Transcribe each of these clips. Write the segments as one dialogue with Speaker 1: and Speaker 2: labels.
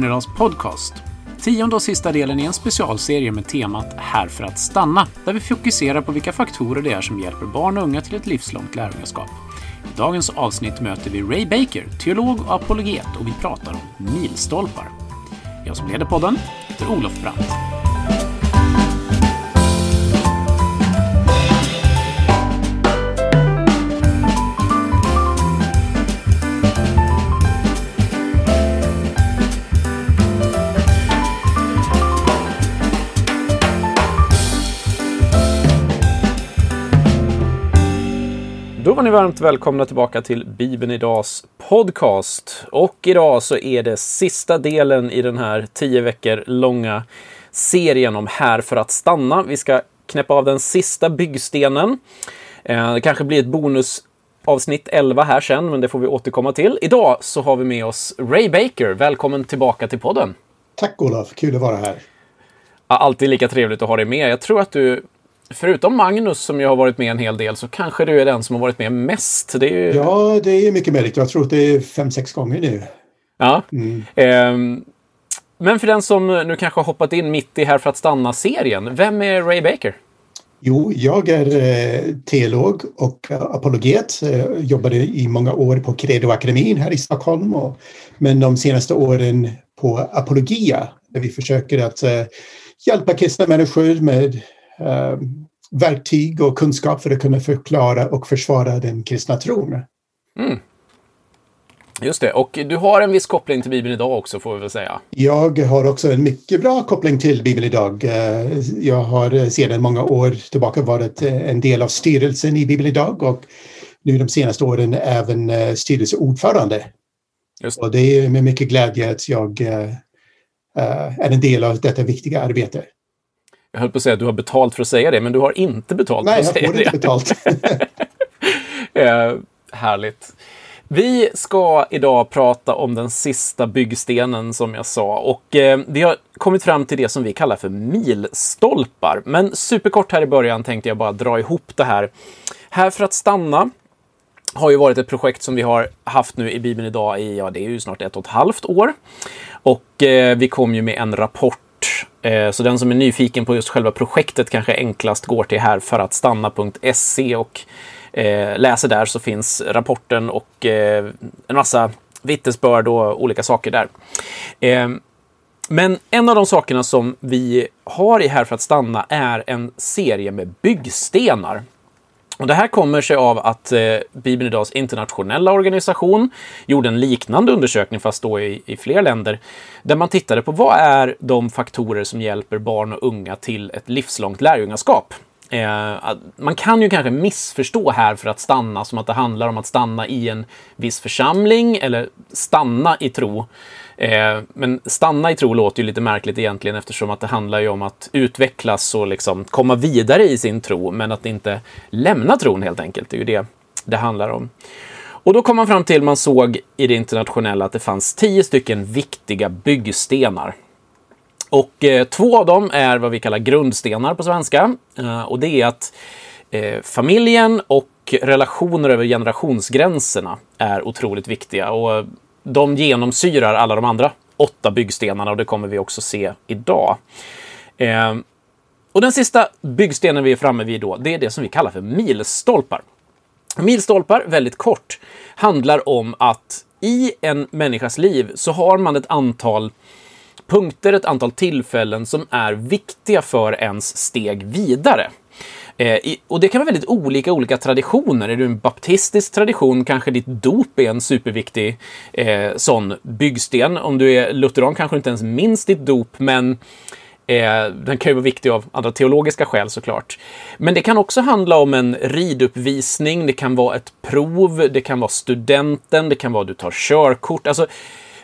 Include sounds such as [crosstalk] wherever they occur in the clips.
Speaker 1: Bibeln podcast. Tionde och sista delen i en specialserie med temat Här för att stanna, där vi fokuserar på vilka faktorer det är som hjälper barn och unga till ett livslångt lärjungaskap. I dagens avsnitt möter vi Ray Baker, teolog och apologet, och vi pratar om milstolpar. Jag som leder podden heter Olof Brandt. Var ni varmt välkomna tillbaka till Bibeln Idags podcast. Och idag så är det sista delen i den här tio veckor långa serien om Här för att stanna. Vi ska knäppa av den sista byggstenen. Eh, det kanske blir ett bonusavsnitt 11 här sen, men det får vi återkomma till. Idag så har vi med oss Ray Baker. Välkommen tillbaka till podden.
Speaker 2: Tack Olof, kul att vara här.
Speaker 1: alltid lika trevligt att ha dig med. Jag tror att du Förutom Magnus som ju har varit med en hel del så kanske du är den som har varit med mest.
Speaker 2: Det ju... Ja, det är mycket möjligt. Jag tror att det är fem, sex gånger nu.
Speaker 1: Ja. Mm. Eh, men för den som nu kanske har hoppat in mitt i Här för att stanna-serien, vem är Ray Baker?
Speaker 2: Jo, jag är eh, teolog och apologet. Jag eh, jobbade i många år på Credoakademin här i Stockholm. Och, men de senaste åren på Apologia, där vi försöker att eh, hjälpa kristna människor med eh, verktyg och kunskap för att kunna förklara och försvara den kristna tron. Mm.
Speaker 1: Just det, och du har en viss koppling till Bibeln idag också får vi väl säga.
Speaker 2: Jag har också en mycket bra koppling till Bibeln idag. Eh, jag har sedan många år tillbaka varit eh, en del av styrelsen i Bibeln idag och nu de senaste åren även eh, styrelseordförande. Just. Och det är med mycket glädje att jag är en del av detta viktiga arbete.
Speaker 1: Jag höll på att säga att du har betalt för att säga det, men du har inte betalt
Speaker 2: Nej,
Speaker 1: för att säga det.
Speaker 2: Nej, jag får inte betalt. [laughs]
Speaker 1: eh, härligt. Vi ska idag prata om den sista byggstenen som jag sa och eh, vi har kommit fram till det som vi kallar för milstolpar. Men superkort här i början tänkte jag bara dra ihop det här. Här för att stanna har ju varit ett projekt som vi har haft nu i Bibeln idag i, ja det är ju snart ett och ett halvt år. Och eh, vi kom ju med en rapport Eh, så den som är nyfiken på just själva projektet kanske enklast går till här för att stanna.se och eh, läser där så finns rapporten och eh, en massa vittnesbörd och olika saker där. Eh, men en av de sakerna som vi har i Här för att stanna är en serie med byggstenar. Och det här kommer sig av att eh, Bibeln Idags internationella organisation gjorde en liknande undersökning, fast då i, i fler länder, där man tittade på vad är de faktorer som hjälper barn och unga till ett livslångt lärjungaskap. Eh, man kan ju kanske missförstå här för att stanna som att det handlar om att stanna i en viss församling eller stanna i tro. Eh, men stanna i tro låter ju lite märkligt egentligen eftersom att det handlar ju om att utvecklas och liksom komma vidare i sin tro, men att inte lämna tron helt enkelt. Det är ju det det handlar om. Och då kom man fram till, man såg i det internationella att det fanns tio stycken viktiga byggstenar. Och eh, två av dem är vad vi kallar grundstenar på svenska. Eh, och det är att eh, familjen och relationer över generationsgränserna är otroligt viktiga. Och de genomsyrar alla de andra åtta byggstenarna och det kommer vi också se idag. Eh, och den sista byggstenen vi är framme vid då, det är det som vi kallar för milstolpar. Milstolpar, väldigt kort, handlar om att i en människas liv så har man ett antal punkter, ett antal tillfällen som är viktiga för ens steg vidare. Eh, och det kan vara väldigt olika olika traditioner. Är du en baptistisk tradition kanske ditt dop är en superviktig eh, sån byggsten. Om du är lutheran kanske du inte ens minns ditt dop, men eh, den kan ju vara viktig av andra teologiska skäl såklart. Men det kan också handla om en riduppvisning, det kan vara ett prov, det kan vara studenten, det kan vara att du tar körkort. Alltså,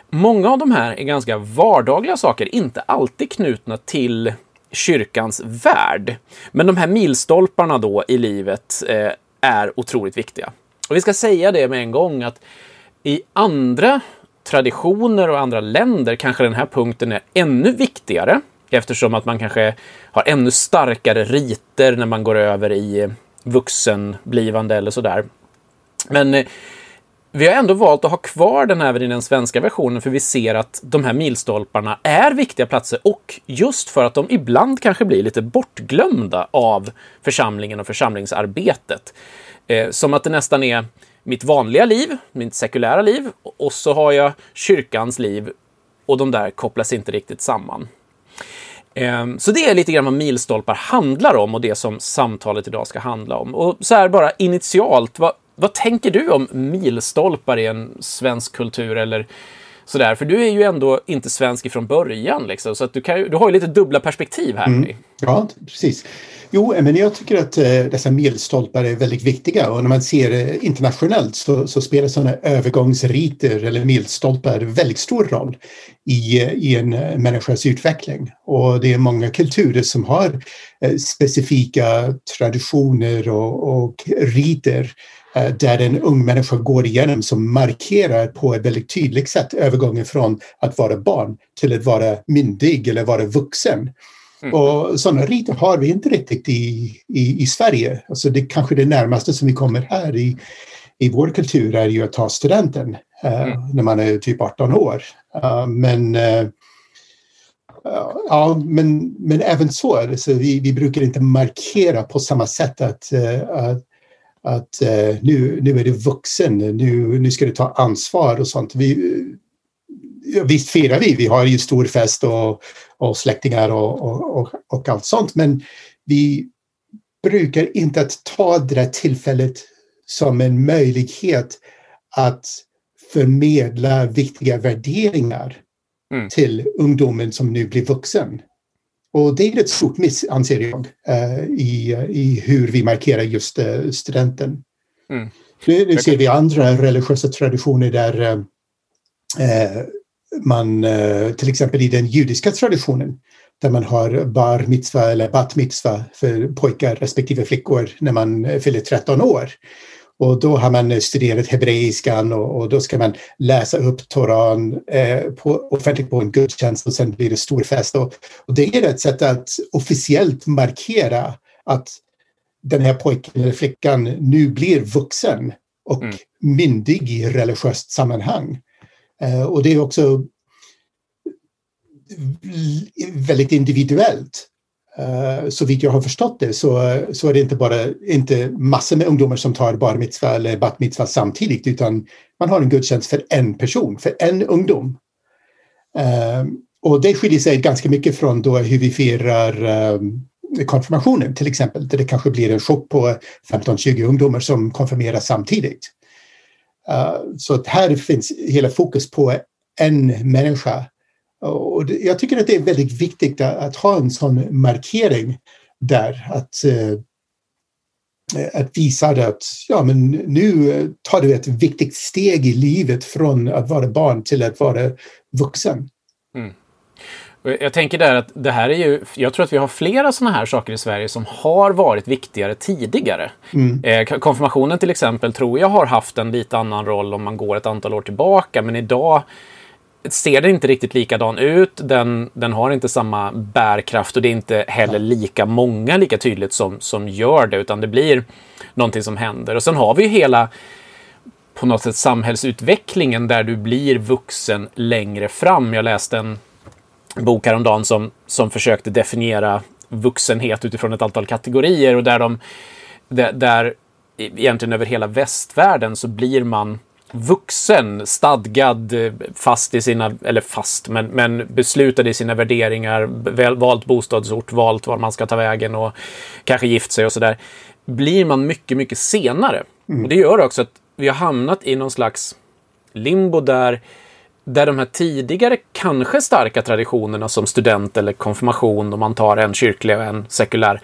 Speaker 1: många av de här är ganska vardagliga saker, inte alltid knutna till kyrkans värld. Men de här milstolparna då i livet eh, är otroligt viktiga. Och vi ska säga det med en gång att i andra traditioner och andra länder kanske den här punkten är ännu viktigare eftersom att man kanske har ännu starkare riter när man går över i vuxenblivande eller sådär. Men eh, vi har ändå valt att ha kvar den även i den svenska versionen för vi ser att de här milstolparna är viktiga platser och just för att de ibland kanske blir lite bortglömda av församlingen och församlingsarbetet. Eh, som att det nästan är mitt vanliga liv, mitt sekulära liv och så har jag kyrkans liv och de där kopplas inte riktigt samman. Eh, så det är lite grann vad milstolpar handlar om och det som samtalet idag ska handla om. Och så här bara initialt, vad, vad tänker du om milstolpar i en svensk kultur eller sådär? För du är ju ändå inte svensk ifrån början, liksom, så att du, kan, du har ju lite dubbla perspektiv här. Mm.
Speaker 2: Ja, precis. Jo, men jag tycker att eh, dessa milstolpar är väldigt viktiga och när man ser det internationellt så, så spelar sådana övergångsriter eller milstolpar väldigt stor roll i, eh, i en människas utveckling. Och det är många kulturer som har specifika traditioner och, och riter där en ung människa går igenom som markerar på ett väldigt tydligt sätt övergången från att vara barn till att vara myndig eller vara vuxen. Mm. Och sådana riter har vi inte riktigt i, i, i Sverige. Alltså det kanske det närmaste som vi kommer här i, i vår kultur är ju att ta studenten uh, mm. när man är typ 18 år. Uh, men uh, Ja, men, men även så, så vi, vi brukar inte markera på samma sätt att, att att eh, nu, nu är du vuxen, nu, nu ska du ta ansvar och sånt. Vi, visst firar vi, vi har ju stor fest och, och släktingar och, och, och, och allt sånt, men vi brukar inte att ta det där tillfället som en möjlighet att förmedla viktiga värderingar mm. till ungdomen som nu blir vuxen. Och det är ett stort miss, anser jag, uh, i, i hur vi markerar just uh, studenten. Mm. Nu, nu ser vi andra religiösa traditioner där uh, man, till exempel i den judiska traditionen, där man har bar mitzva eller bat mitzva för pojkar respektive flickor när man fyller 13 år. Och då har man studerat hebreiskan och, och då ska man läsa upp Toran eh, på, offentligt på en gudstjänst och sen blir det stor fest. Och, och det är ett sätt att officiellt markera att den här pojken eller flickan nu blir vuxen och mm. myndig i religiöst sammanhang. Eh, och det är också väldigt individuellt. Eh, så vitt jag har förstått det så, så är det inte bara inte massor med ungdomar som tar bar mitzvah eller bat mitzvah samtidigt utan man har en gudstjänst för en person, för en ungdom. Eh, och det skiljer sig ganska mycket från då hur vi firar eh, konfirmationen till exempel, där det kanske blir en chock på 15-20 ungdomar som konfirmeras samtidigt. så här finns hela fokus på en människa och jag tycker att det är väldigt viktigt att, ha en sån markering där. Att, eh, att visa att ja, men nu tar du ett viktigt steg i livet från att vara barn till att vara vuxen. Mm.
Speaker 1: Jag tänker där att det här är ju, jag tror att vi har flera sådana här saker i Sverige som har varit viktigare tidigare. Mm. Eh, konfirmationen till exempel tror jag har haft en lite annan roll om man går ett antal år tillbaka, men idag ser den inte riktigt likadan ut. Den, den har inte samma bärkraft och det är inte heller lika många lika tydligt som, som gör det, utan det blir någonting som händer. Och sen har vi ju hela på något sätt samhällsutvecklingen där du blir vuxen längre fram. Jag läste en bok häromdagen som, som försökte definiera vuxenhet utifrån ett antal kategorier och där de där, där egentligen över hela västvärlden så blir man vuxen, stadgad, fast i sina, eller fast, men, men beslutad i sina värderingar, väl, valt bostadsort, valt var man ska ta vägen och kanske gift sig och sådär, blir man mycket, mycket senare. Mm. Och det gör också att vi har hamnat i någon slags limbo där där de här tidigare kanske starka traditionerna som student eller konfirmation, om man tar en kyrklig och en sekulär,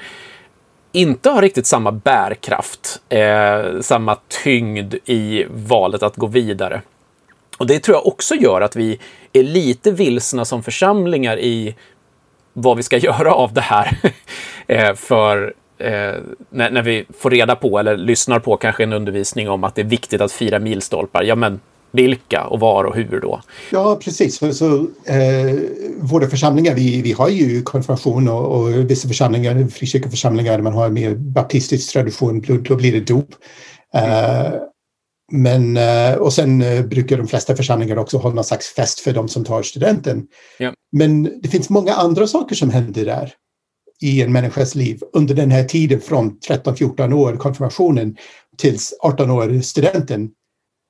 Speaker 1: inte har riktigt samma bärkraft, eh, samma tyngd i valet att gå vidare. Och det tror jag också gör att vi är lite vilsna som församlingar i vad vi ska [laughs] göra av det här. eh, för eh, när, när, vi får reda på eller lyssnar på kanske en undervisning om att det är viktigt att fira milstolpar. Ja, men vilka och var och hur då?
Speaker 2: Ja, precis. För så, eh, våra församlingar, vi, vi har ju konfirmation och, och vissa församlingar, frikyrkoförsamlingar, man har mer baptistisk tradition, då, då blir det dop. Eh, Men, eh, och sen eh, brukar de flesta församlingar också ha någon slags fest för de som tar studenten.
Speaker 1: Ja.
Speaker 2: Men det finns många andra saker som händer där i en människas liv under den här tiden från 13-14 år, konfirmationen, tills 18 år, studenten.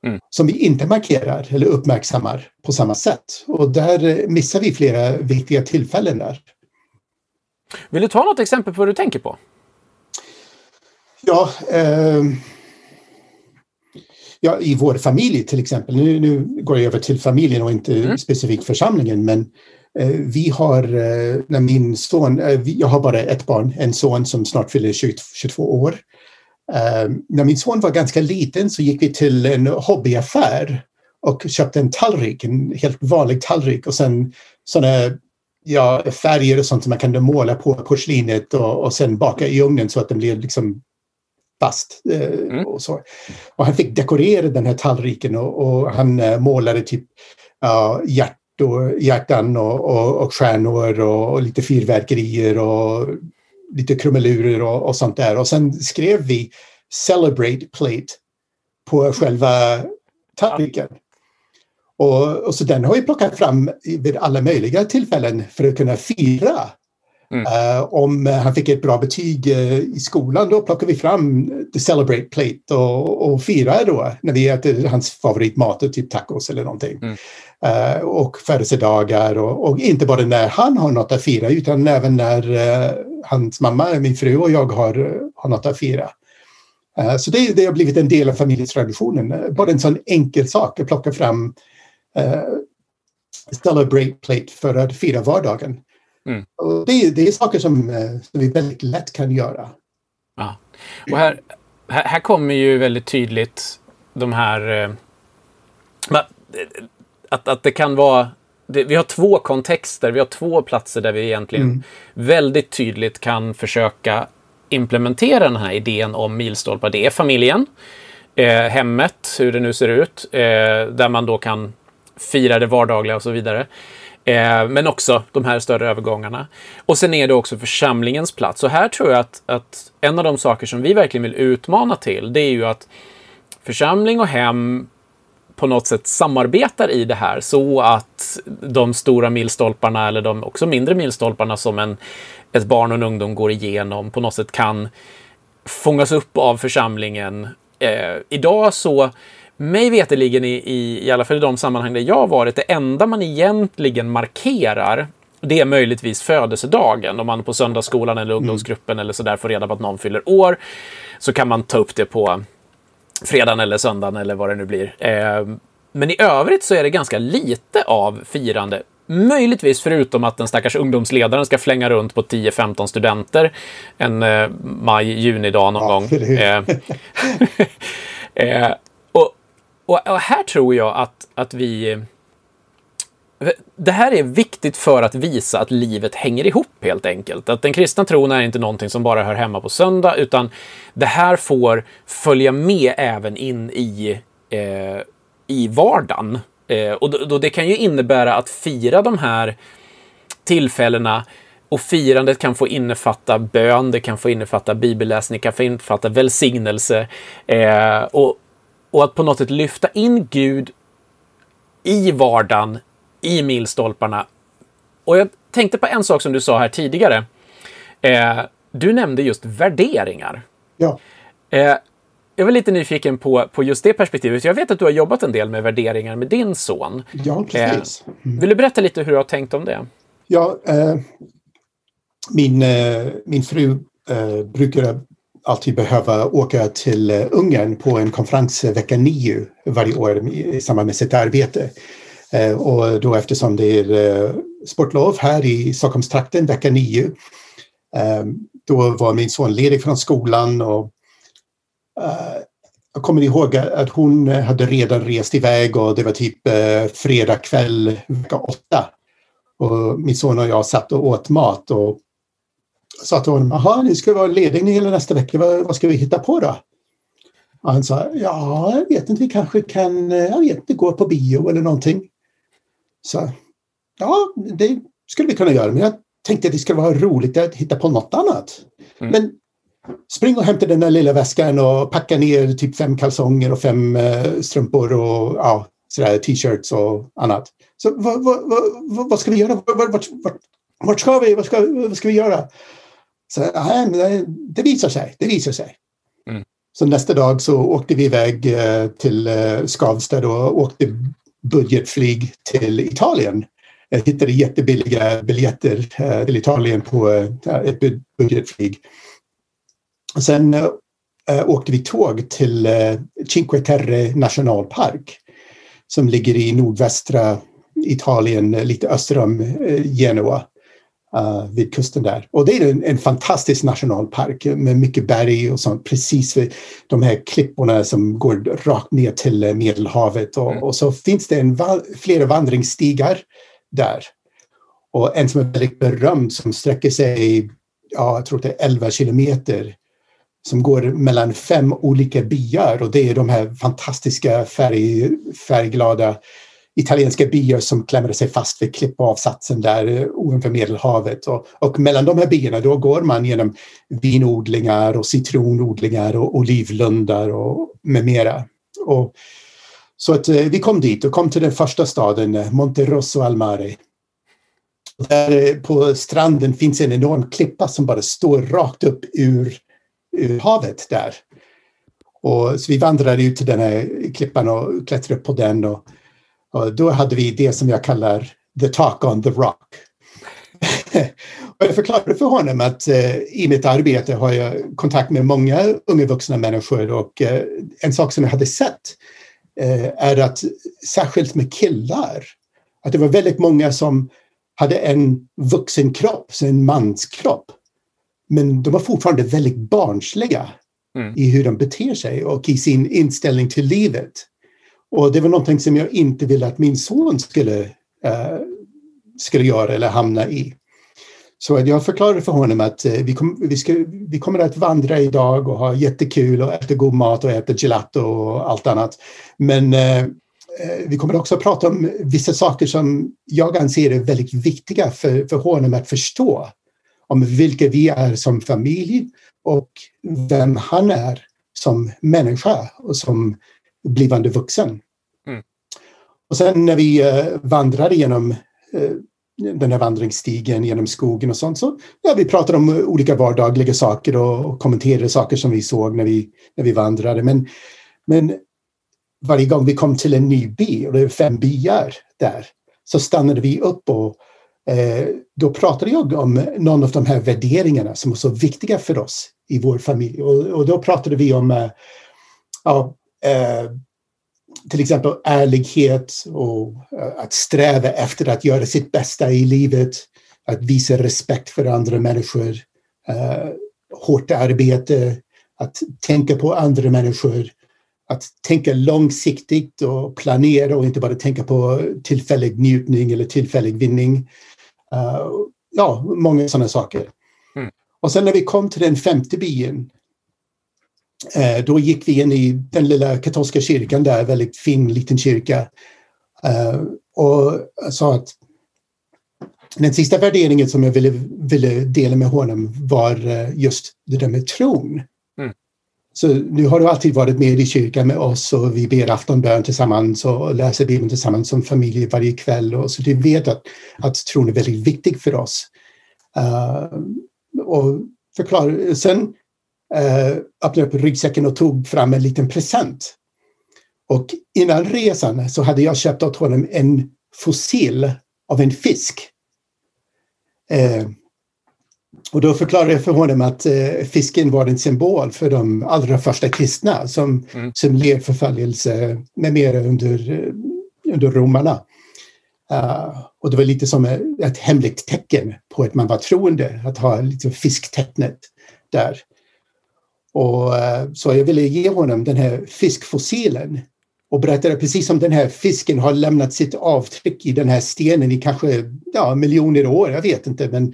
Speaker 1: Mm.
Speaker 2: Som vi inte markerar eller uppmärksammar på samma sätt. Och där eh, missar vi flera viktiga tillfällen där.
Speaker 1: Vill du ta något exempel på vad du tänker på?
Speaker 2: Ja, eh, ja, i vår familj till exempel. Nu, nu går jag över till familjen och inte
Speaker 1: Mm.
Speaker 2: specifikt församlingen. Men eh, vi har, eh, när min son, eh, jag har bara ett barn, en son som snart fyller 20, 22 år. Eh, när min son var ganska liten så gick vi till en hobbyaffär och köpte en tallrik, en helt vanlig tallrik och sen sådana ja, färger och sånt som man kan måla på porslinet och, och sen baka i ugnen så att den blir liksom fast. Eh,
Speaker 1: Mm.
Speaker 2: och, så. och han fick dekorera den här tallriken och, och han eh, målade typ ja, hjärt och, hjärtan och, och, och stjärnor och, och lite fyrverkerier och lite krumelurer och, och sånt där. Och sen skrev vi Celebrate Plate på själva tallriken. Och, och så den har vi plockat fram vid alla möjliga tillfällen för att kunna fira.
Speaker 1: Mm.
Speaker 2: Eh, om eh, han fick ett bra betyg eh, i skolan då plockar vi fram the celebrate plate och, och firar då när vi äter hans favoritmat, typ tacos eller någonting.
Speaker 1: Mm.
Speaker 2: Eh, och födelsedagar och, och inte bara när han har något att fira utan även när hans mamma, min fru och jag har, har något att fira. Så det, det har blivit en del av familjetraditionen. Bara en sån enkel sak att plocka fram celebrate plate för att fira vardagen.
Speaker 1: Mm.
Speaker 2: Det, det är saker som, eh, som vi väldigt lätt kan göra.
Speaker 1: Ja. Och här, här, kommer ju väldigt tydligt de här... Eh, att, att det kan vara... Det, vi har två kontexter, vi har två platser där vi egentligen
Speaker 2: Mm.
Speaker 1: väldigt tydligt kan försöka implementera den här idén om milstolpar. Det är familjen, eh, hemmet, hur det nu ser ut, eh, där man då kan fira det vardagliga och så vidare. Eh, men också de här större övergångarna. Och sen är det också församlingens plats. Och här tror jag att, att en av de saker som vi verkligen vill utmana till, det är ju att församling och hem på något sätt samarbetar i det här så att de stora milstolparna eller de också mindre milstolparna som en, ett barn och en ungdom går igenom på något sätt kan fångas upp av församlingen. Eh, idag så, mig veterligen i, i, i alla fall i de sammanhang där jag varit, det enda man egentligen markerar det är möjligtvis födelsedagen. Om man på söndagsskolan eller ungdomsgruppen eller sådär får reda på att någon fyller år så kan man ta upp det på fredagen eller söndagen eller vad det nu blir. Eh, men i övrigt så är det ganska lite av firande. Möjligtvis förutom att den stackars ungdomsledaren ska flänga runt på 10-15 studenter en eh, maj-junidag någon
Speaker 2: Ja,
Speaker 1: gång. [laughs]
Speaker 2: eller hur?
Speaker 1: Eh, eh, och, och, här tror jag att, att vi... Det här är viktigt för att visa att livet hänger ihop helt enkelt. Att den kristna tron är inte någonting som bara hör hemma på söndag, utan det här får följa med även in i, eh, i vardagen. Eh, och då, då det kan ju innebära att fira de här tillfällena och firandet kan få innefatta bön, det kan få innefatta bibelläsning, det kan få innefatta välsignelse. Eh, och, och att på något sätt lyfta in Gud i vardagen, i milstolparna. Och jag tänkte på en sak som du sa här tidigare. Eh, du nämnde just värderingar.
Speaker 2: Ja.
Speaker 1: Eh, jag var lite nyfiken på, på just det perspektivet. Jag vet att du har jobbat en del med värderingar med din son.
Speaker 2: Ja, precis. Mm.
Speaker 1: Vill du berätta lite hur du har tänkt om det?
Speaker 2: Ja, eh, min, eh, min fru brukar alltid behöva åka till eh, Ungern på en konferens vecka nio varje år i, samband med sitt arbete. Eh, och då eftersom det är eh, sportlov här i Stockholmstrakten vecka nio då var min son ledig från skolan och jag kommer ihåg att hon hade redan rest iväg och det var typ fredag kväll vecka åtta. Och min son och jag satt och åt mat och sa till honom, jaha, ni ska vara lediga hela nästa vecka, vad, vad ska vi hitta på då? Och han sa, ja, jag vet inte, vi kanske kan, eh, jag vet inte, gå på bio eller någonting. Så, ja, det skulle vi kunna göra, men jag tänkte att det skulle vara roligt att hitta på något annat.
Speaker 1: Mm.
Speaker 2: Men spring och hämta den där lilla väskan och packa ner typ fem kalsonger och fem uh, strumpor och ja, sådär, t-shirts och annat. Så vad, vad, vad, vad ska vi göra? Vart, vart, vart, vart ska vi? Vad ska, vad ska vi göra? Så, nej, det visar sig. Det visar sig. Mm. Så nästa dag så åkte vi iväg uh, till uh, Skavsta och åkte budgetflyg till Italien. Jag hittade jättebilliga biljetter uh, till Italien på ett budgetflyg. Och sen åkte vi tåg till Cinque Terre nationalpark som ligger i nordvästra Italien, lite öster om Genua. Uh, vid kusten där. Och det är en, en, fantastisk nationalpark med mycket berg och sånt precis vid de här klipporna som går rakt ner till Medelhavet. Och, mm. och så finns det en flera vandringsstigar där. Och en som är väldigt berömd som sträcker sig, ja, jag tror det är 11 kilometer som går mellan fem olika byar och det är de här fantastiska färg, färgglada italienska byar som klämde sig fast vid klippavsatsen där eh, ovanför Medelhavet. Och, och, mellan de här byarna då går man genom vinodlingar och citronodlingar och olivlundar och med mera. Och, så att eh, vi kom dit och kom till den första staden, eh, Monterosso al Mare. Där eh, på stranden finns en enorm klippa som bara står rakt upp ur havet där. Och så vi vandrade ut till den här klippan och klättrade upp på den. Och, och då hade vi det som jag kallar the talk on the rock. [laughs] och jag förklarade för honom att uh, i mitt arbete har jag kontakt med många unga vuxna människor och uh, en sak som jag hade sett uh, är att särskilt med killar, att det var väldigt många som hade en vuxen kropp, en manskropp men de var fortfarande väldigt barnsliga mm. i hur de beter sig och i sin inställning till livet. Och det var någonting som jag inte ville att min son skulle, eh, skulle göra eller hamna i. Så jag förklarade för honom att eh, vi, kom, vi, ska, vi kommer att vandra idag och ha jättekul och äta god mat och äta gelato och allt annat. Men eh, eh vi kommer också att prata om vissa saker som jag anser är väldigt viktiga för, för honom att förstå om vilka vi är som familj och vem han är som människa och som blivande vuxen. Mm. Och sen när vi uh, vandrade genom uh, den här vandringsstigen genom skogen och sånt så ja, vi pratade om olika vardagliga saker och, och kommenterade saker som vi såg när vi, när vi vandrade. Men, men varje gång vi kom till en ny by, och det är fem byar där, så stannade vi upp och Eh, då pratade jag om någon av de här värderingarna som är så viktiga för oss i vår familj. Och, och då pratade vi om eh, ja, eh, till exempel ärlighet och att sträva efter att göra sitt bästa i livet, att visa respekt för andra människor, hårt arbete, att tänka på andra människor, att tänka långsiktigt och planera och inte bara tänka på tillfällig njutning eller tillfällig vinning. Uh, ja, många sådana saker. Mm. Och sen när vi kom till den femte byn, då gick vi in i den lilla katolska kyrkan där, väldigt fin liten kyrka. Uh, och sa att den sista värderingen som jag ville, ville dela med honom var just det där med tron. Så nu har du alltid varit med i kyrkan med oss och vi ber aftonbön tillsammans och läser Bibeln tillsammans som familj varje kväll. Och så du vet att, att tron är väldigt viktig för oss. Uh, och förklar, sen uh, öppnade upp ryggsäcken och tog fram en liten present. Och innan resan så hade jag köpt åt honom en fossil av en fisk. Uh, och då förklarade jag för honom att eh, fisken var en symbol för de allra första kristna som, mm. som led förföljelse med mera under, eh, under romarna. Uh, och det var lite som ett hemligt tecken på att man var troende, att ha lite fisktecknet där. Och, eh, så jag ville ge honom den här fiskfossilen och berättade precis som den här fisken har lämnat sitt avtryck i den här stenen i kanske ja, miljoner år, jag vet inte, men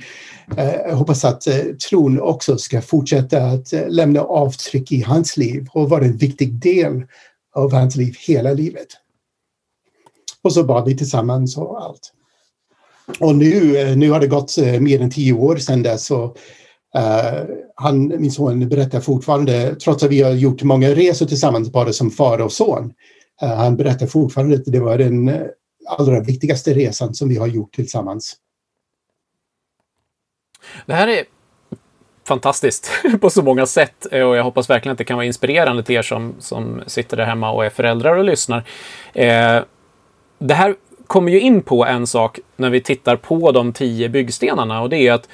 Speaker 2: eh, jag hoppas att eh, tron också ska fortsätta att eh, lämna avtryck i hans liv och vara en viktig del av hans liv hela livet. Och så bad vi tillsammans och allt. Och nu, eh, nu har det gått eh, mer än tio år sedan dess och Uh, han, min son berättar fortfarande, trots att vi har gjort många resor tillsammans bara som far och son, uh, han berättar fortfarande att det var den eh, allra viktigaste resan som vi har gjort tillsammans.
Speaker 1: Det här är fantastiskt [laughs] på så många sätt och jag hoppas verkligen att det kan vara inspirerande till er som, som sitter där hemma och är föräldrar och lyssnar. Eh, det här kommer ju in på en sak när vi tittar på de tio byggstenarna och det är att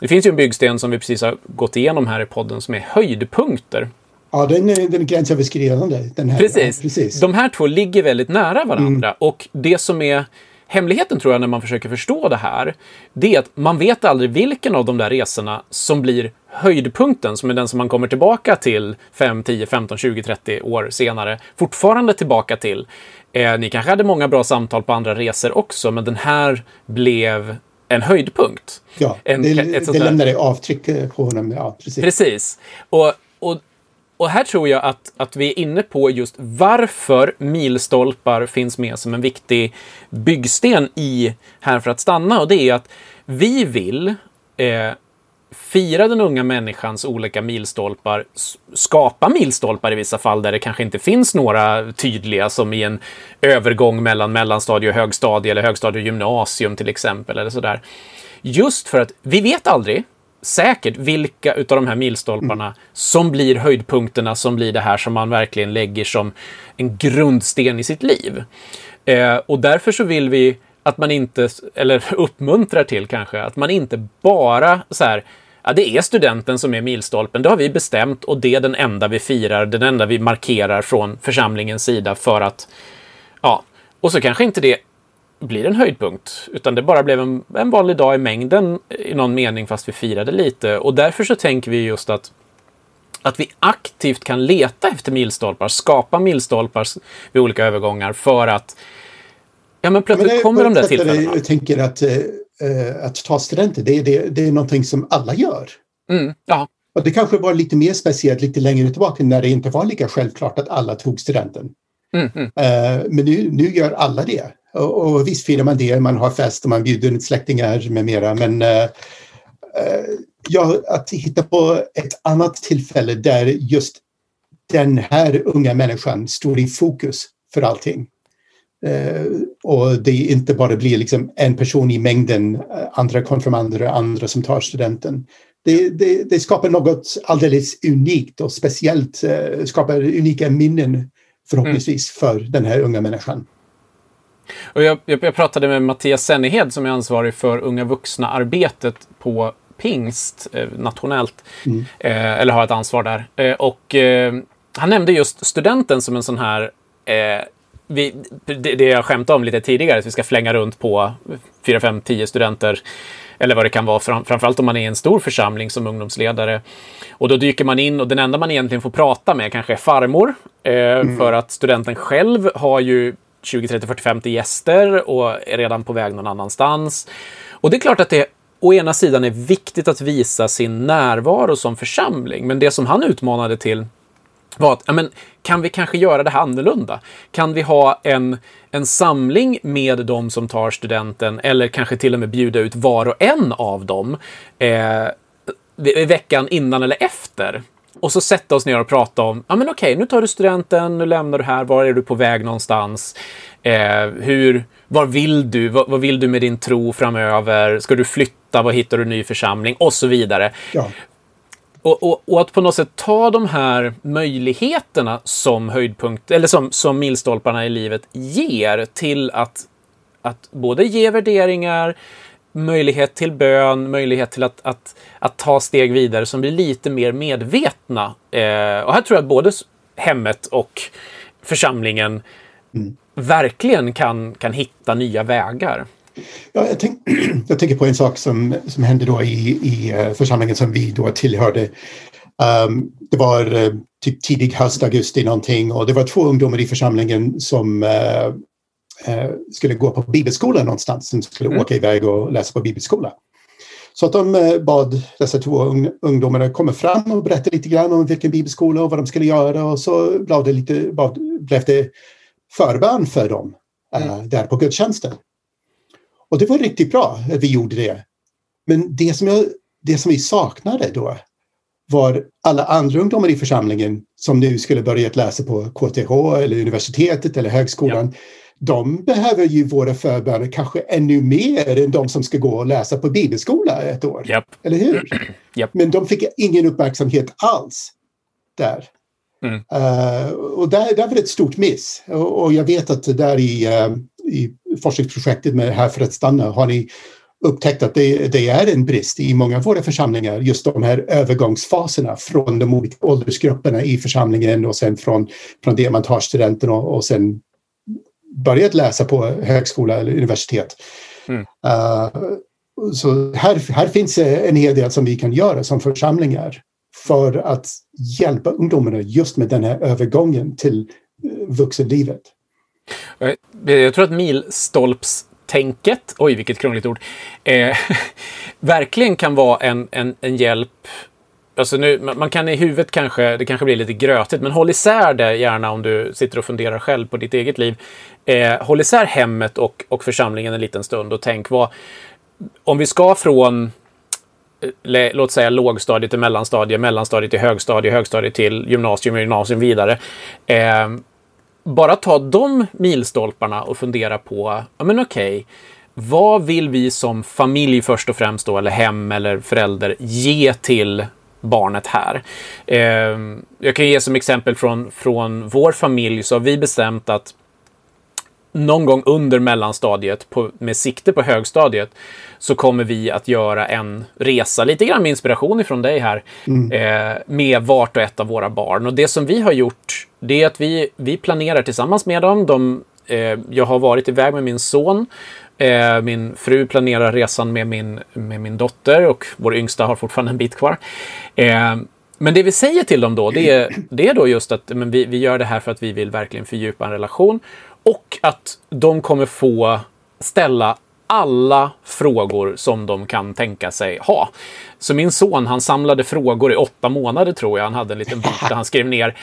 Speaker 1: det finns ju en byggsten som vi precis har gått igenom här i podden som är höjdpunkter.
Speaker 2: Ja, den är, den är gränsöverskridande. Den här,
Speaker 1: precis.
Speaker 2: Ja, precis.
Speaker 1: De här två ligger väldigt nära varandra mm. och det som är hemligheten tror jag när man försöker förstå det här, det är att man vet aldrig vilken av de där resorna som blir höjdpunkten, som är den som man kommer tillbaka till 5, 10, 15, 20, 30 år senare, fortfarande tillbaka till. Eh, ni kanske hade många bra samtal på andra resor också, men den här blev en höjdpunkt.
Speaker 2: Ja, en, det, det lämnade avtryck på honom. Ja, precis.
Speaker 1: precis. Och, och och här tror jag att, att vi är inne på just varför milstolpar finns med som en viktig byggsten i Här för att stanna. Och det är att vi vill eh, fira den unga människans olika milstolpar, skapa milstolpar i vissa fall där det kanske inte finns några tydliga som i en övergång mellan mellanstadie och högstadie eller högstadie och gymnasium till exempel eller sådär. Just för att vi vet aldrig säkert vilka utav de här milstolparna mm. som blir höjdpunkterna, som blir det här som man verkligen lägger som en grundsten i sitt liv. Eh, och därför så vill vi att man inte, eller uppmuntrar till kanske, att man inte bara så här, ja det är studenten som är milstolpen, det har vi bestämt och det är den enda vi firar, den enda vi markerar från församlingens sida för att, ja, och så kanske inte det blir en höjdpunkt, utan det bara blev en, en vanlig dag i mängden i någon mening fast vi firade lite. Och därför så tänker vi just att att vi aktivt kan leta efter milstolpar, skapa milstolpar vid olika övergångar för att ja, men plötsligt men det, kommer de där tillfällena.
Speaker 2: Jag tänker att, äh, att ta studenter, det, det, det är någonting som alla gör.
Speaker 1: Mm, ja.
Speaker 2: Och det kanske var lite mer speciellt lite längre tillbaka när det inte var lika självklart att alla tog studenten.
Speaker 1: Mm, mm.
Speaker 2: Uh, men nu, nu gör alla det. Och, och visst firar man det, man har fest och man bjuder ut släktingar med mera. Men uh, ja, att hitta på ett annat tillfälle där just den här unga människan står i fokus för allting. Uh, och det inte bara blir liksom en person i mängden, andra konfirmander och andra som tar studenten. Det, det, det, skapar något alldeles unikt och speciellt, uh, skapar unika minnen förhoppningsvis mm. för den här unga människan.
Speaker 1: Och jag, jag, pratade med Mattias Sennehed som är ansvarig för unga vuxna-arbetet på Pingst eh, nationellt, mm. eh, eller har ett ansvar där. Eh, och eh, han nämnde just studenten som en sån här eh, vi, det, det jag skämtade om lite tidigare, att vi ska flänga runt på 4, 5, 10 studenter eller vad det kan vara, fram, framförallt om man är i en stor församling som ungdomsledare. Och då dyker man in och den enda man egentligen får prata med kanske är farmor, eh, mm. för att studenten själv har ju 20, 30, 40, 50 gäster och är redan på väg någon annanstans. Och det är klart att det å ena sidan är viktigt att visa sin närvaro som församling, men det som han utmanade till var att, ja, men, kan vi kanske göra det här annorlunda? Kan vi ha en, en samling med de som tar studenten eller kanske till och med bjuda ut var och en av dem eh, veckan innan eller efter? Och så sätta oss ner och prata om, ja men okej, nu tar du studenten, nu lämnar du här, var är du på väg någonstans? Eh, hur, var vill du? Vad, vad, vill du med din tro framöver? Ska du flytta? Vad hittar du ny församling? Och så vidare.
Speaker 2: Ja.
Speaker 1: Och, och, och, att på något sätt ta de här möjligheterna som höjdpunkt, eller som, som milstolparna i livet ger till att, att både ge värderingar, möjlighet till bön, möjlighet till att, att, att ta steg vidare som blir lite mer medvetna. Eh, och här tror jag att både hemmet och församlingen mm. verkligen kan, kan hitta nya vägar.
Speaker 2: Ja, jag, tänk, [clears throat] jag tänker på en sak som, som hände då i, i eh, församlingen som vi då tillhörde. Um, det var uh, typ tidig höst, augusti någonting och det var två ungdomar i församlingen som uh, uh, skulle gå på bibelskola någonstans, som skulle mm. åka iväg och läsa på bibelskola. Så att de bad dessa två un ungdomarna komma fram och berätta lite grann om vilken bibelskola och vad de skulle göra och så blev det, lite, blev det förbön för dem mm. där på gudstjänsten. Och det var riktigt bra att vi gjorde det. Men det som jag det som vi saknade då var alla andra ungdomar i församlingen som nu skulle börja läsa på KTH eller universitetet eller högskolan. Ja. De behöver ju våra förböner kanske ännu mer än de som ska gå och läsa på bibelskola ett år.
Speaker 1: Yep.
Speaker 2: Eller hur? [clears throat]
Speaker 1: Yep.
Speaker 2: Men de fick ingen uppmärksamhet alls där. Mm. Uh, och där, där var det ett stort miss. Och, och jag vet att där i, uh, i forskningsprojektet med Här för att stanna har ni upptäckt att det, det, är en brist i många av våra församlingar, just de här övergångsfaserna från de olika åldersgrupperna i församlingen och sen från, från det man tar studenten och, och sen börjat läsa på högskola eller universitet. Mm. Uh, så här, här finns en hel del som vi kan göra som församlingar för att hjälpa ungdomarna just med den här övergången till vuxenlivet. Eh, eh,
Speaker 1: jag tror att milstolpstänket, oj vilket krångligt ord, eh, [laughs] verkligen kan vara en, en, en hjälp Alltså nu, man kan i huvudet kanske, det kanske blir lite grötigt, men håll isär det gärna om du sitter och funderar själv på ditt eget liv. Eh, håll isär hemmet och, och församlingen en liten stund och tänk vad, om vi ska från eh, låt säga lågstadiet till mellanstadiet, mellanstadiet till högstadiet, högstadiet till gymnasium och gymnasium vidare. Eh, bara ta de milstolparna och fundera på, ja men okej, okay, vad vill vi som familj först och främst då, eller hem eller förälder, ge till barnet här? Eh, jag kan ge som exempel från, från vår familj så har vi bestämt att någon gång under mellanstadiet på, med sikte på högstadiet så kommer vi att göra en resa, lite grann med inspiration ifrån dig här, mm. eh, med vart och ett av våra barn. Och det som vi har gjort, det är att vi, vi planerar tillsammans med dem. De, eh, jag har varit iväg med min son. Eh, min fru planerar resan med min, med min dotter och vår yngsta har fortfarande en bit kvar. Eh, men det vi säger till dem då, det är, det är då just att men vi, vi gör det här för att vi vill verkligen fördjupa en relation och att de kommer få ställa alla frågor som de kan tänka sig ha. Så min son, han samlade frågor i åtta månader tror jag. Han hade en liten bok där han skrev ner.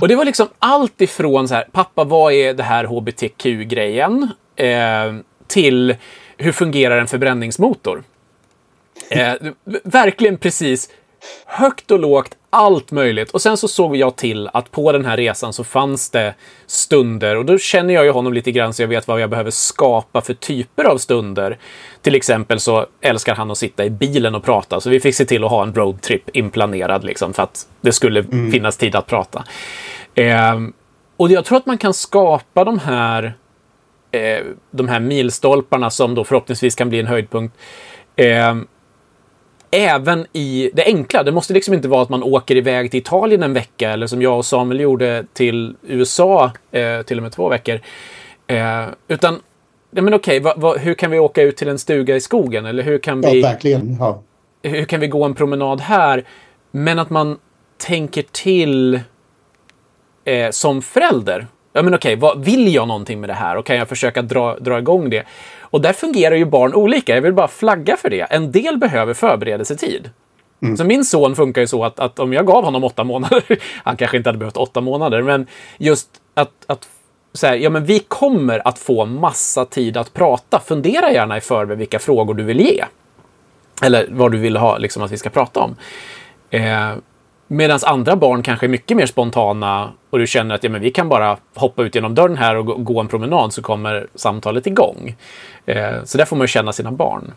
Speaker 1: Och det var liksom allt ifrån så här, pappa, vad är det här hbtq-grejen? Eh, till hur fungerar en förbränningsmotor? Eh, verkligen precis högt och lågt, allt möjligt. Och sen så såg jag till att på den här resan så fanns det stunder och då känner jag ju honom lite grann så jag vet vad jag behöver skapa för typer av stunder. Till exempel så älskar han att sitta i bilen och prata, så vi fick se till att ha en roadtrip inplanerad liksom för att det skulle mm. finnas tid att prata. Eh, och jag tror att man kan skapa de här eh, de här milstolparna som då förhoppningsvis kan bli en höjdpunkt. Eh, även i det enkla. Det måste liksom inte vara att man åker iväg till Italien en vecka eller som jag och Samuel gjorde till USA eh, till och med två veckor. Eh, utan, ja, men okej, va, va, hur kan vi åka ut till en stuga i skogen? Eller hur kan vi...
Speaker 2: Ja, verkligen. Ja.
Speaker 1: Hur kan vi gå en promenad här? Men att man tänker till eh, som förälder. Ja, men okej, vad, vill jag någonting med det här och kan jag försöka dra, dra igång det? Och där fungerar ju barn olika. Jag vill bara flagga för det. En del behöver förberedelsetid. Mm. Så min son funkar ju så att, att om jag gav honom åtta månader, [laughs] han kanske inte hade behövt åtta månader, men just att, att så här, ja men vi kommer att få massa tid att prata. Fundera gärna i förväg vilka frågor du vill ge. Eller vad du vill ha liksom, att vi ska prata om. Eh, Medan andra barn kanske är mycket mer spontana och du känner att ja, men vi kan bara hoppa ut genom dörren här och gå en promenad så kommer samtalet igång. Eh, så där får man känna sina barn.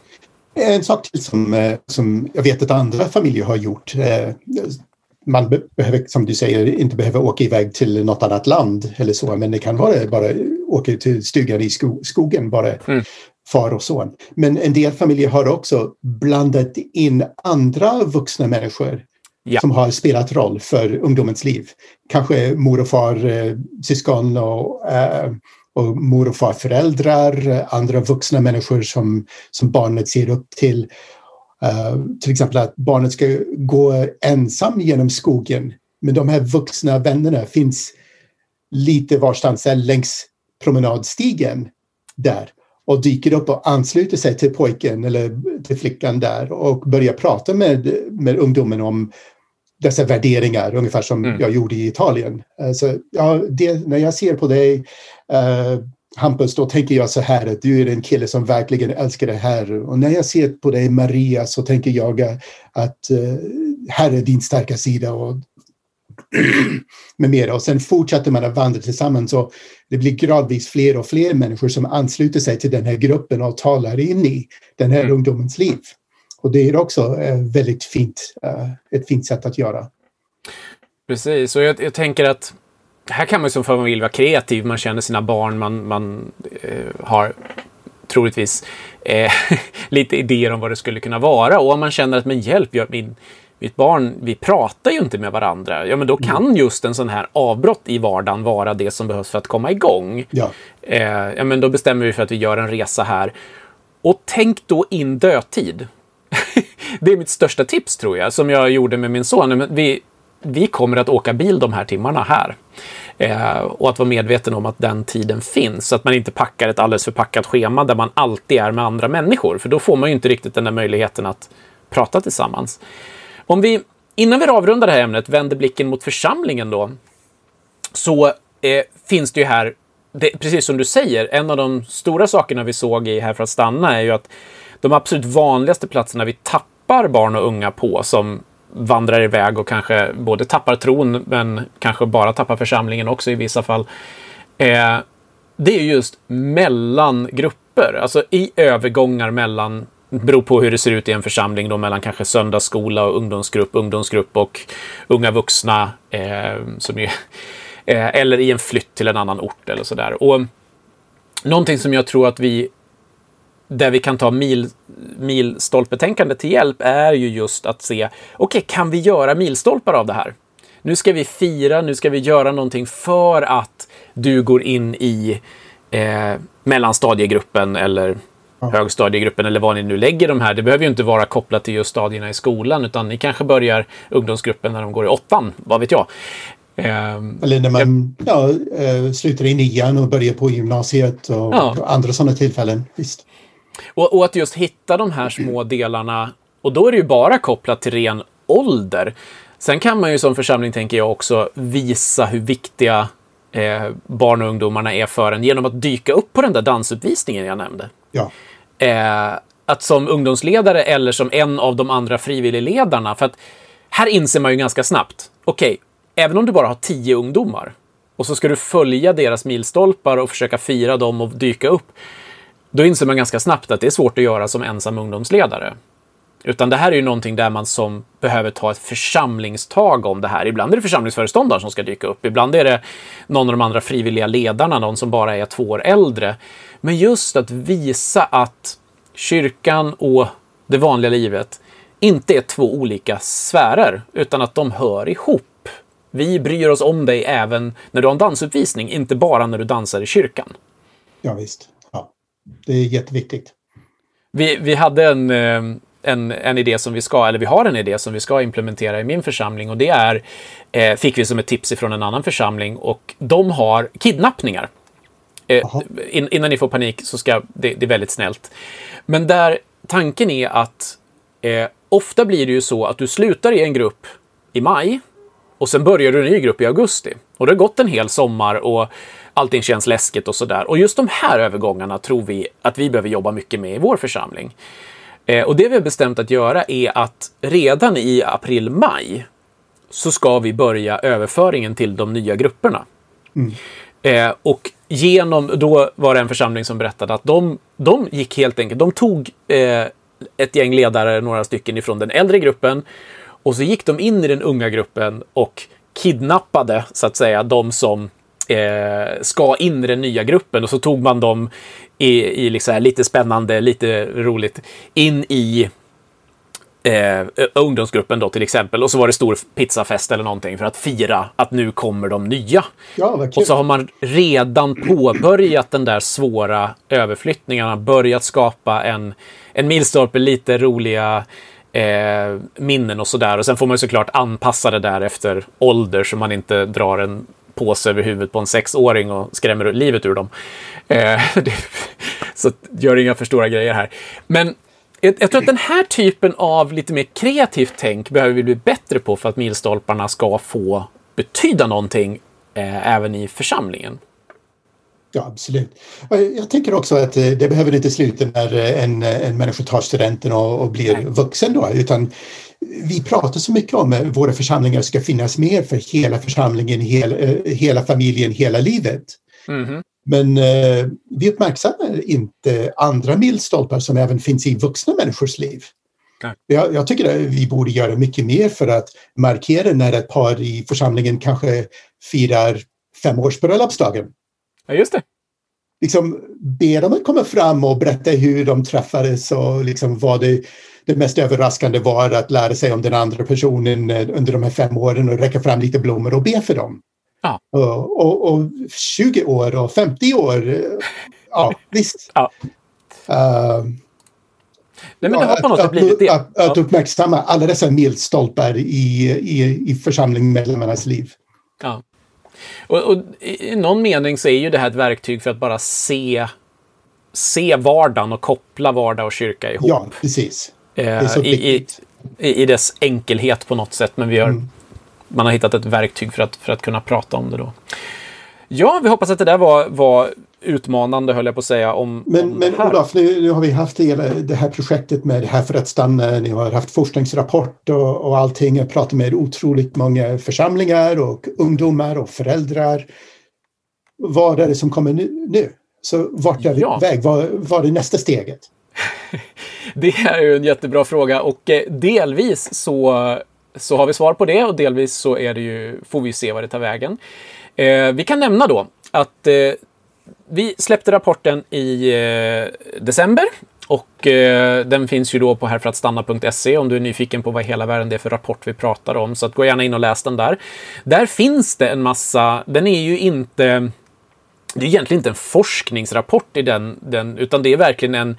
Speaker 2: En sak till som, eh, som jag vet att andra familjer har gjort. Eh, man behöver, som du säger, inte behöva åka iväg till något annat land eller så, men det kan vara bara åka till stugan i skogen, bara mm. far och son. Men en del familjer har också blandat in andra vuxna människor ja. som har spelat roll för ungdomens liv. Kanske mor och far, eh, syskon och, eh, och mor och farföräldrar, andra vuxna människor som, som barnet ser upp till. Uh, till exempel att barnet ska gå ensam genom skogen. Men de här vuxna vännerna finns lite varstans längs promenadstigen där och dyker upp och ansluter sig till pojken eller till flickan där och börjar prata med, med ungdomen om dessa värderingar, ungefär som mm. jag gjorde i Italien. Så, ja, det, när jag ser på dig, uh, Hampus, då tänker jag så här att du är en kille som verkligen älskar det här. Och när jag ser på dig, Maria, så tänker jag att uh, här är din starka sida och [clears throat] med mera. Och sen fortsätter man att vandra tillsammans och det blir gradvis fler och fler människor som ansluter sig till den här gruppen och talar in i den här mm. ungdomens liv. Och det är också uh, väldigt fint, uh, ett fint sätt att göra.
Speaker 1: Precis, och jag, jag tänker att här kan man som familj vara kreativ. Man känner sina barn, man, man eh, har troligtvis eh, [laughs] lite idéer om vad det skulle kunna vara. Och om man känner att men hjälp, jag, min, mitt barn, vi pratar ju inte med varandra. Ja, men då kan mm. just en sån här avbrott i vardagen vara det som behövs för att komma igång. Ja. Eh, ja, men då bestämmer vi för att vi gör en resa här. Och tänk då in dödtid det är mitt största tips tror jag, som jag gjorde med min son. Vi, vi kommer att åka bil de här timmarna här. Eh, och att vara medveten om att den tiden finns, så att man inte packar ett alldeles förpackat schema där man alltid är med andra människor, för då får man ju inte riktigt den där möjligheten att prata tillsammans. Om vi, innan vi avrundar det här ämnet, vänder blicken mot församlingen då, så eh, finns det ju här, det, precis som du säger, en av de stora sakerna vi såg i Här för att stanna är ju att de absolut vanligaste platserna vi tappar barn och unga på som vandrar iväg och kanske både tappar tron men kanske bara tappar församlingen också i vissa fall. Eh, det är just mellan grupper, alltså i övergångar mellan beror på hur det ser ut i en församling då mellan kanske söndagsskola och ungdomsgrupp, ungdomsgrupp och unga vuxna eh, som ju, eh, eller i en flytt till en annan ort eller sådär. Och någonting som jag tror att vi där vi kan ta mil, milstolpetänkandet till hjälp är ju just att se, okej, okay, kan vi göra milstolpar av det här? Nu ska vi fira, nu ska vi göra någonting för att du går in i eh, mellanstadiegruppen eller ja. högstadiegruppen eller vad ni nu lägger de här. Det behöver ju inte vara kopplat till just stadierna i skolan, utan ni kanske börjar ungdomsgruppen när de går i åttan, vad vet jag.
Speaker 2: Eh, eller när man ja, eh, slutar i nian och börjar på gymnasiet och ja. andra sådana tillfällen. Visst.
Speaker 1: Och, och, att just hitta de här små delarna, och då är det ju bara kopplat till ren ålder. Sen kan man ju som församling, tänker jag, också visa hur viktiga eh, barn och ungdomarna är för en genom att dyka upp på den där dansuppvisningen jag nämnde.
Speaker 2: Ja.
Speaker 1: Eh, att som ungdomsledare eller som en av de andra frivilligledarna, för att här inser man ju ganska snabbt, okej, okay, även om du bara har tio ungdomar och så ska du följa deras milstolpar och försöka fira dem och dyka upp, då inser man ganska snabbt att det är svårt att göra som ensam ungdomsledare. Utan det här är ju någonting där man som behöver ta ett församlingstag om det här. Ibland är det församlingsföreståndaren som ska dyka upp. Ibland är det någon av de andra frivilliga ledarna, någon som bara är två år äldre. Men just att visa att kyrkan och det vanliga livet inte är två olika sfärer, utan att de hör ihop. Vi bryr oss om dig även när du har en dansuppvisning, inte bara när du dansar i kyrkan.
Speaker 2: Ja, visst. Det är jätteviktigt.
Speaker 1: Vi, vi hade en, eh, en, en idé som vi ska, eller vi har en idé som vi ska implementera i min församling och det är, eh, fick vi som ett tips ifrån en annan församling och de har kidnappningar. Eh, in, innan ni får panik så ska det, det är väldigt snällt. Men där tanken är att eh, ofta blir det ju så att du slutar i en grupp i maj och sen börjar du en ny grupp i augusti. Och det har gått en hel sommar och allting känns läskigt och sådär. Och just de här övergångarna tror vi att vi behöver jobba mycket med i vår församling. Eh, och det vi har bestämt att göra är att redan i april-maj så ska vi börja överföringen till de nya grupperna. Mm. Eh, och genom, då var det en församling som berättade att de, de gick helt enkelt, de tog eh, ett gäng ledare, några stycken ifrån den äldre gruppen och så gick de in i den unga gruppen och kidnappade, så att säga, de som eh, ska in i den nya gruppen och så tog man dem i, i liksom lite spännande, lite roligt, in i eh, ungdomsgruppen då till exempel. Och så var det stor pizzafest eller någonting för att fira att nu kommer de nya.
Speaker 2: Ja,
Speaker 1: och så har man redan påbörjat den där svåra överflyttningarna, börjat skapa en, en milstolpe, lite roliga eh, minnen och sådär. Och sen får man såklart anpassa det där efter ålder så man inte drar en påse över huvudet på en sexåring och skrämmer livet ur dem. Eh, [laughs] det, så gör inga för stora grejer här. Men jag, jag, tror att den här typen av lite mer kreativt tänk behöver vi bli bättre på för att milstolparna ska få betyda någonting eh, även i församlingen.
Speaker 2: Ja, absolut. Jag tänker också att det behöver inte sluta när en, en människa tar studenten och, och blir vuxen då, utan vi pratar så mycket om att våra församlingar ska finnas mer för hela församlingen, hela, hela familjen, hela livet. Mm. Men eh, vi uppmärksammar inte andra milstolpar som även finns i vuxna människors liv. Jag, jag, tycker att vi borde göra mycket mer för att markera när ett par i församlingen kanske firar femårsbröllopsdagen.
Speaker 1: Ja, just det.
Speaker 2: Liksom be dem att komma fram och berätta hur de träffades och liksom vad det, det mest överraskande var att lära sig om den andra personen eh, under de här fem åren och räcka fram lite blommor och be för dem. Ja. Och, och, och 20 år och 50 år, eh, ja [laughs] visst. Ja. Uh,
Speaker 1: Nej, men det har på något sätt blivit det.
Speaker 2: Att, att uppmärksamma alla dessa milstolpar i, i, i församlingsmedlemmarnas liv.
Speaker 1: Ja. Och, och, i någon mening så är ju det här ett verktyg för att bara se, se vardagen och koppla vardag och kyrka ihop.
Speaker 2: Ja, precis.
Speaker 1: Eh, i, i, i, dess enkelhet på något sätt, men vi har, mm. man har hittat ett verktyg för att, för att kunna prata om det då. Ja, vi hoppas att det där var, var utmanande, höll jag på att säga. Om,
Speaker 2: men
Speaker 1: om
Speaker 2: men Olof, nu, nu, har vi haft hela det här projektet med det här för att stanna. Ni har haft forskningsrapport och, och allting. Jag pratar med otroligt många församlingar och ungdomar och föräldrar. Vad är det som kommer nu? nu? Så vart är vi ja. väg? Vad, vad är nästa steget? [laughs]
Speaker 1: det är ju en jättebra fråga och eh, delvis så, så har vi svar på det och delvis så är det ju, får vi se vad det tar vägen. Eh, vi kan nämna då att eh, vi släppte rapporten i eh, december och eh, den finns ju då på härförattstanna.se om du är nyfiken på vad hela världen det är för rapport vi pratar om. Så att gå gärna in och läs den där. Där finns det en massa, den är ju inte, det är egentligen inte en forskningsrapport i den, den utan det är verkligen en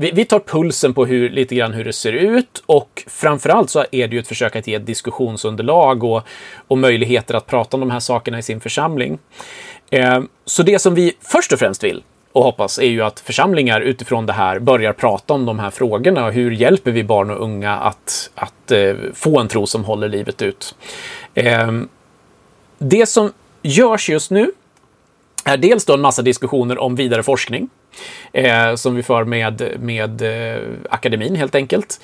Speaker 1: vi, vi, tar pulsen på hur, lite grann hur det ser ut och framförallt så är det ju ett försök att ge ett diskussionsunderlag och, och möjligheter att prata om de här sakerna i sin församling. Eh, så det som vi först och främst vill och hoppas är ju att församlingar utifrån det här börjar prata om de här frågorna och hur hjälper vi barn och unga att, att eh, få en tro som håller livet ut. Eh, det som görs just nu är dels då en massa diskussioner om vidare forskning som vi för med, med akademin helt enkelt.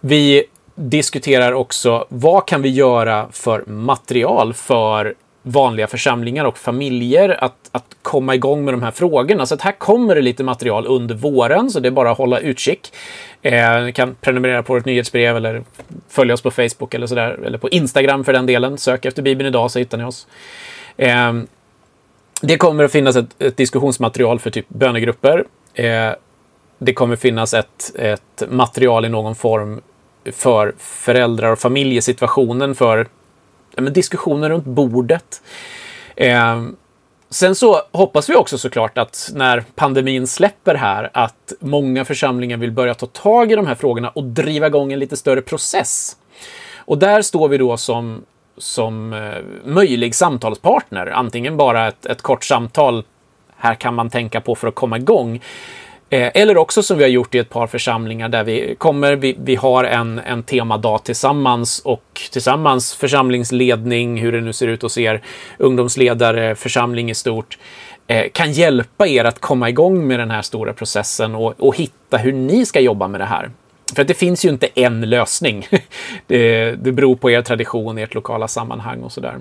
Speaker 1: Vi diskuterar också vad kan vi göra för material för vanliga församlingar och familjer att, att komma igång med de här frågorna. Så att här kommer det lite material under våren, så det är bara att hålla utkik. Eh, ni kan prenumerera på vårt nyhetsbrev eller följa oss på Facebook eller sådär, eller på Instagram för den delen. Sök efter Bibeln idag så hittar ni oss. Eh, det kommer att finnas ett, ett diskussionsmaterial för typ bönegrupper. Eh, det kommer finnas ett, ett material i någon form för föräldrar och familjesituationen, för men diskussioner runt bordet. Eh, sen så hoppas vi också såklart att när pandemin släpper här, att många församlingar vill börja ta tag i de här frågorna och driva igång en lite större process. Och där står vi då som som eh, möjlig samtalspartner. Antingen bara ett, ett kort samtal, här kan man tänka på för att komma igång. Eh, eller också som vi har gjort i ett par församlingar där vi kommer, vi, vi har en, en temadag tillsammans och tillsammans församlingsledning, hur det nu ser ut hos er, ungdomsledare, församling i stort, eh, kan hjälpa er att komma igång med den här stora processen och, och hitta hur ni ska jobba med det här. För att det finns ju inte en lösning. [laughs] Det, det beror på er tradition, ert lokala sammanhang och sådär.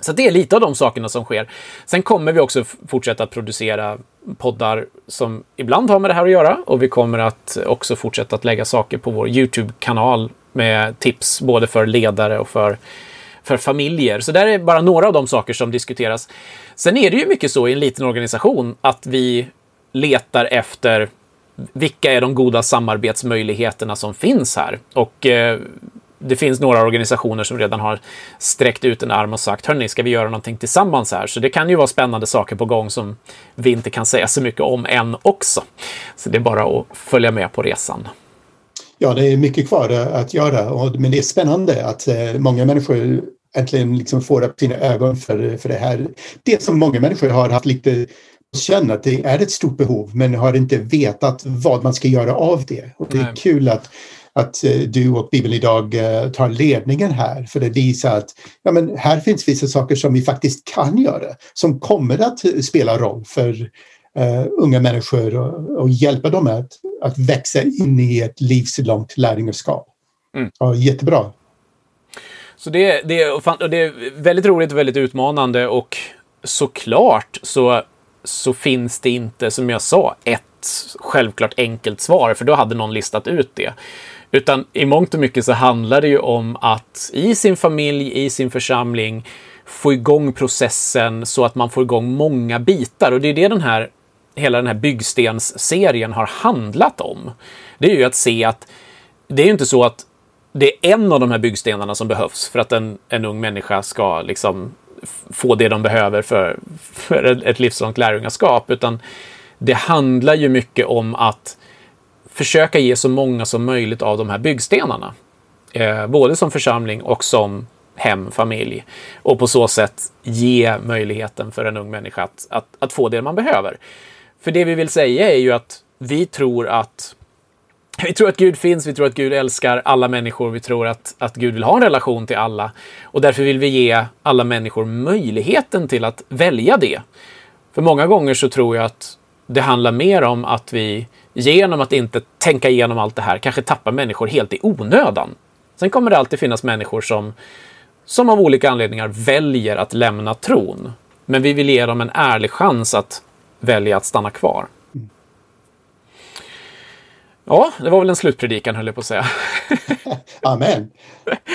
Speaker 1: Så det är lite av de sakerna som sker. Sen kommer vi också fortsätta att producera poddar som ibland har med det här att göra och vi kommer att också fortsätta att lägga saker på vår YouTube-kanal med tips både för ledare och för, för familjer. Så där är bara några av de saker som diskuteras. Sen är det ju mycket så i en liten organisation att vi letar efter vilka är de goda samarbetsmöjligheterna som finns här? Och eh, det finns några organisationer som redan har sträckt ut en arm och sagt hörni, ska vi göra någonting tillsammans här? Så det kan ju vara spännande saker på gång som vi inte kan säga så mycket om än också. Så det är bara att följa med på resan.
Speaker 2: Ja, det är mycket kvar att göra, men det är spännande att eh, många människor äntligen liksom får upp sina ögon för, för det här. Det som många människor har haft lite känner att det är ett stort behov men har inte vetat vad man ska göra av det. Och det är Nej. kul att, att eh, du och Bibeln idag eh, tar ledningen här för att visa att ja, men här finns vissa saker som vi faktiskt kan göra som kommer att spela roll för uh, unga människor och, och, hjälpa dem att, att växa in i ett livslångt lärjungaskap. Mm. Ja, jättebra.
Speaker 1: Så det, det, det är väldigt roligt och väldigt utmanande och såklart så, så finns det inte, som jag sa, ett självklart enkelt svar, för då hade någon listat ut det. Utan i mångt och mycket så handlar det ju om att i sin familj, i sin församling, få igång processen så att man får igång många bitar. Och det är det den här, hela den här byggstensserien har handlat om. Det är ju att se att det är ju inte så att det är en av de här byggstenarna som behövs för att en, en ung människa ska liksom få det de behöver för, för ett livslångt lärjungaskap, utan det handlar ju mycket om att försöka ge så många som möjligt av de här byggstenarna. Eh, både som församling och som hem, familj. Och på så sätt ge möjligheten för en ung människa att, att, att få det man behöver. För det vi vill säga är ju att vi tror att vi tror att Gud finns, vi tror att Gud älskar alla människor, vi tror att, att Gud vill ha en relation till alla. Och därför vill vi ge alla människor möjligheten till att välja det. För många gånger så tror jag att det handlar mer om att vi genom att inte tänka igenom allt det här kanske tappar människor helt i onödan. Sen kommer det alltid finnas människor som, som av olika anledningar väljer att lämna tron. Men vi vill ge dem en ärlig chans att välja att stanna kvar. Ja, det var väl en slutpredikan höll jag på att säga. [laughs]
Speaker 2: Amen.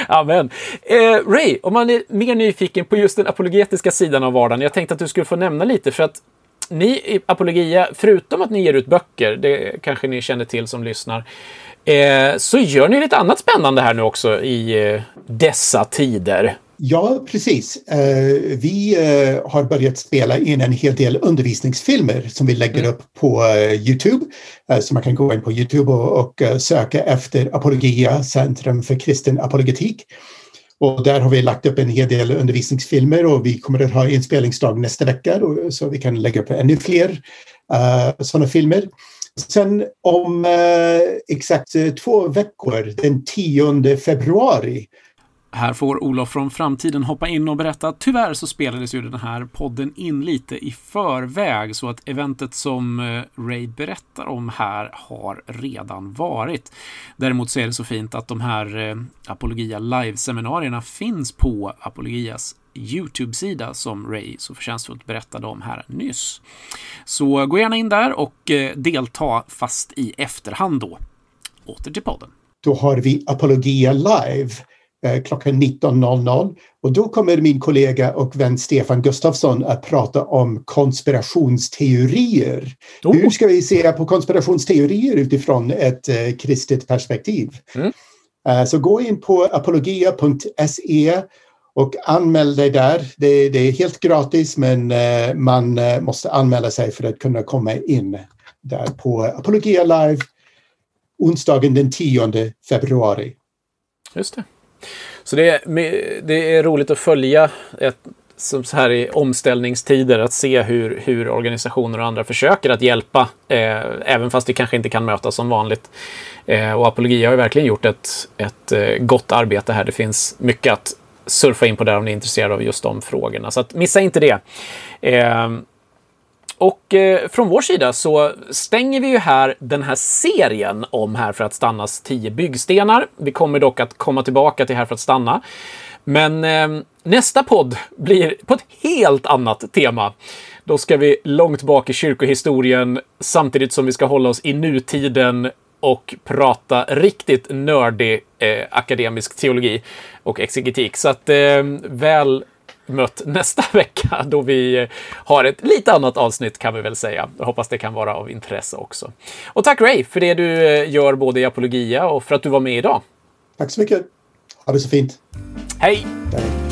Speaker 1: Amen. Eh, Ray, om man är mer nyfiken på just den apologetiska sidan av vardagen, jag tänkte att du skulle få nämna lite för att ni i Apologia, förutom att ni ger ut böcker, det kanske ni känner till som lyssnar, eh, så gör ni lite annat spännande här nu också i eh, dessa tider.
Speaker 2: Ja, precis. Uh, vi uh, har börjat spela in en hel del undervisningsfilmer som vi lägger mm. upp på uh, Youtube. så man kan gå in på Youtube och, och söka efter Apologia, Centrum för kristen apologetik. Och där har vi lagt upp en hel del undervisningsfilmer och vi kommer att ha inspelningsdag nästa vecka då, så vi kan lägga upp ännu fler eh, sådana filmer. Sen om eh, exakt eh, två veckor, den 10 februari,
Speaker 1: här får Olof från framtiden hoppa in och berätta. Tyvärr så spelades ju den här podden in lite i förväg så att eventet som eh, Ray berättar om här har redan varit. Däremot så är det så fint att de här eh, Apologia live-seminarierna finns på Apologias Youtube-sida som Ray så förtjänstfullt berättade om här nyss. Så gå gärna in där och eh, delta fast i efterhand då. Åter till podden.
Speaker 2: Då har vi Apologia live klockan 19.00 och då kommer min kollega och vän Stefan Gustafsson att prata om konspirationsteorier. Oh. Hur ska vi se på konspirationsteorier utifrån ett eh, kristet perspektiv? Mm. Uh, så gå in på apologia.se och anmäl dig där. Det, det, är helt gratis men uh, man uh, måste anmäla sig för att kunna komma in där på Apologia Live onsdagen den 10 februari.
Speaker 1: Just det. Så det är, det är roligt att följa ett, som så här i omställningstider, att se hur, hur organisationer och andra försöker att hjälpa, eh, även fast vi kanske inte kan mötas som vanligt. Eh, och Apologia har ju verkligen gjort ett, ett eh, gott arbete här. Det finns mycket att surfa in på där om ni är intresserade av just de frågorna. Så att missa inte det. Eh, och eh, från vår sida så stänger vi ju här den här serien om Här för att stannas 10 byggstenar. Vi kommer dock att komma tillbaka till Här för att stanna. Men eh, nästa podd blir på ett helt annat tema. Då ska vi långt bak i kyrkohistorien samtidigt som vi ska hålla oss i nutiden och prata riktigt nördig eh, akademisk teologi och exegetik. Så att eh, väl mött nästa [laughs] vecka då vi har ett lite annat avsnitt kan vi väl säga. Jag hoppas det kan vara av intresse också. Och tack Ray för det du eh, gör både i Apologia och för att du var med idag.
Speaker 2: Tack så mycket. Ha det så fint.
Speaker 1: Hej! Hej.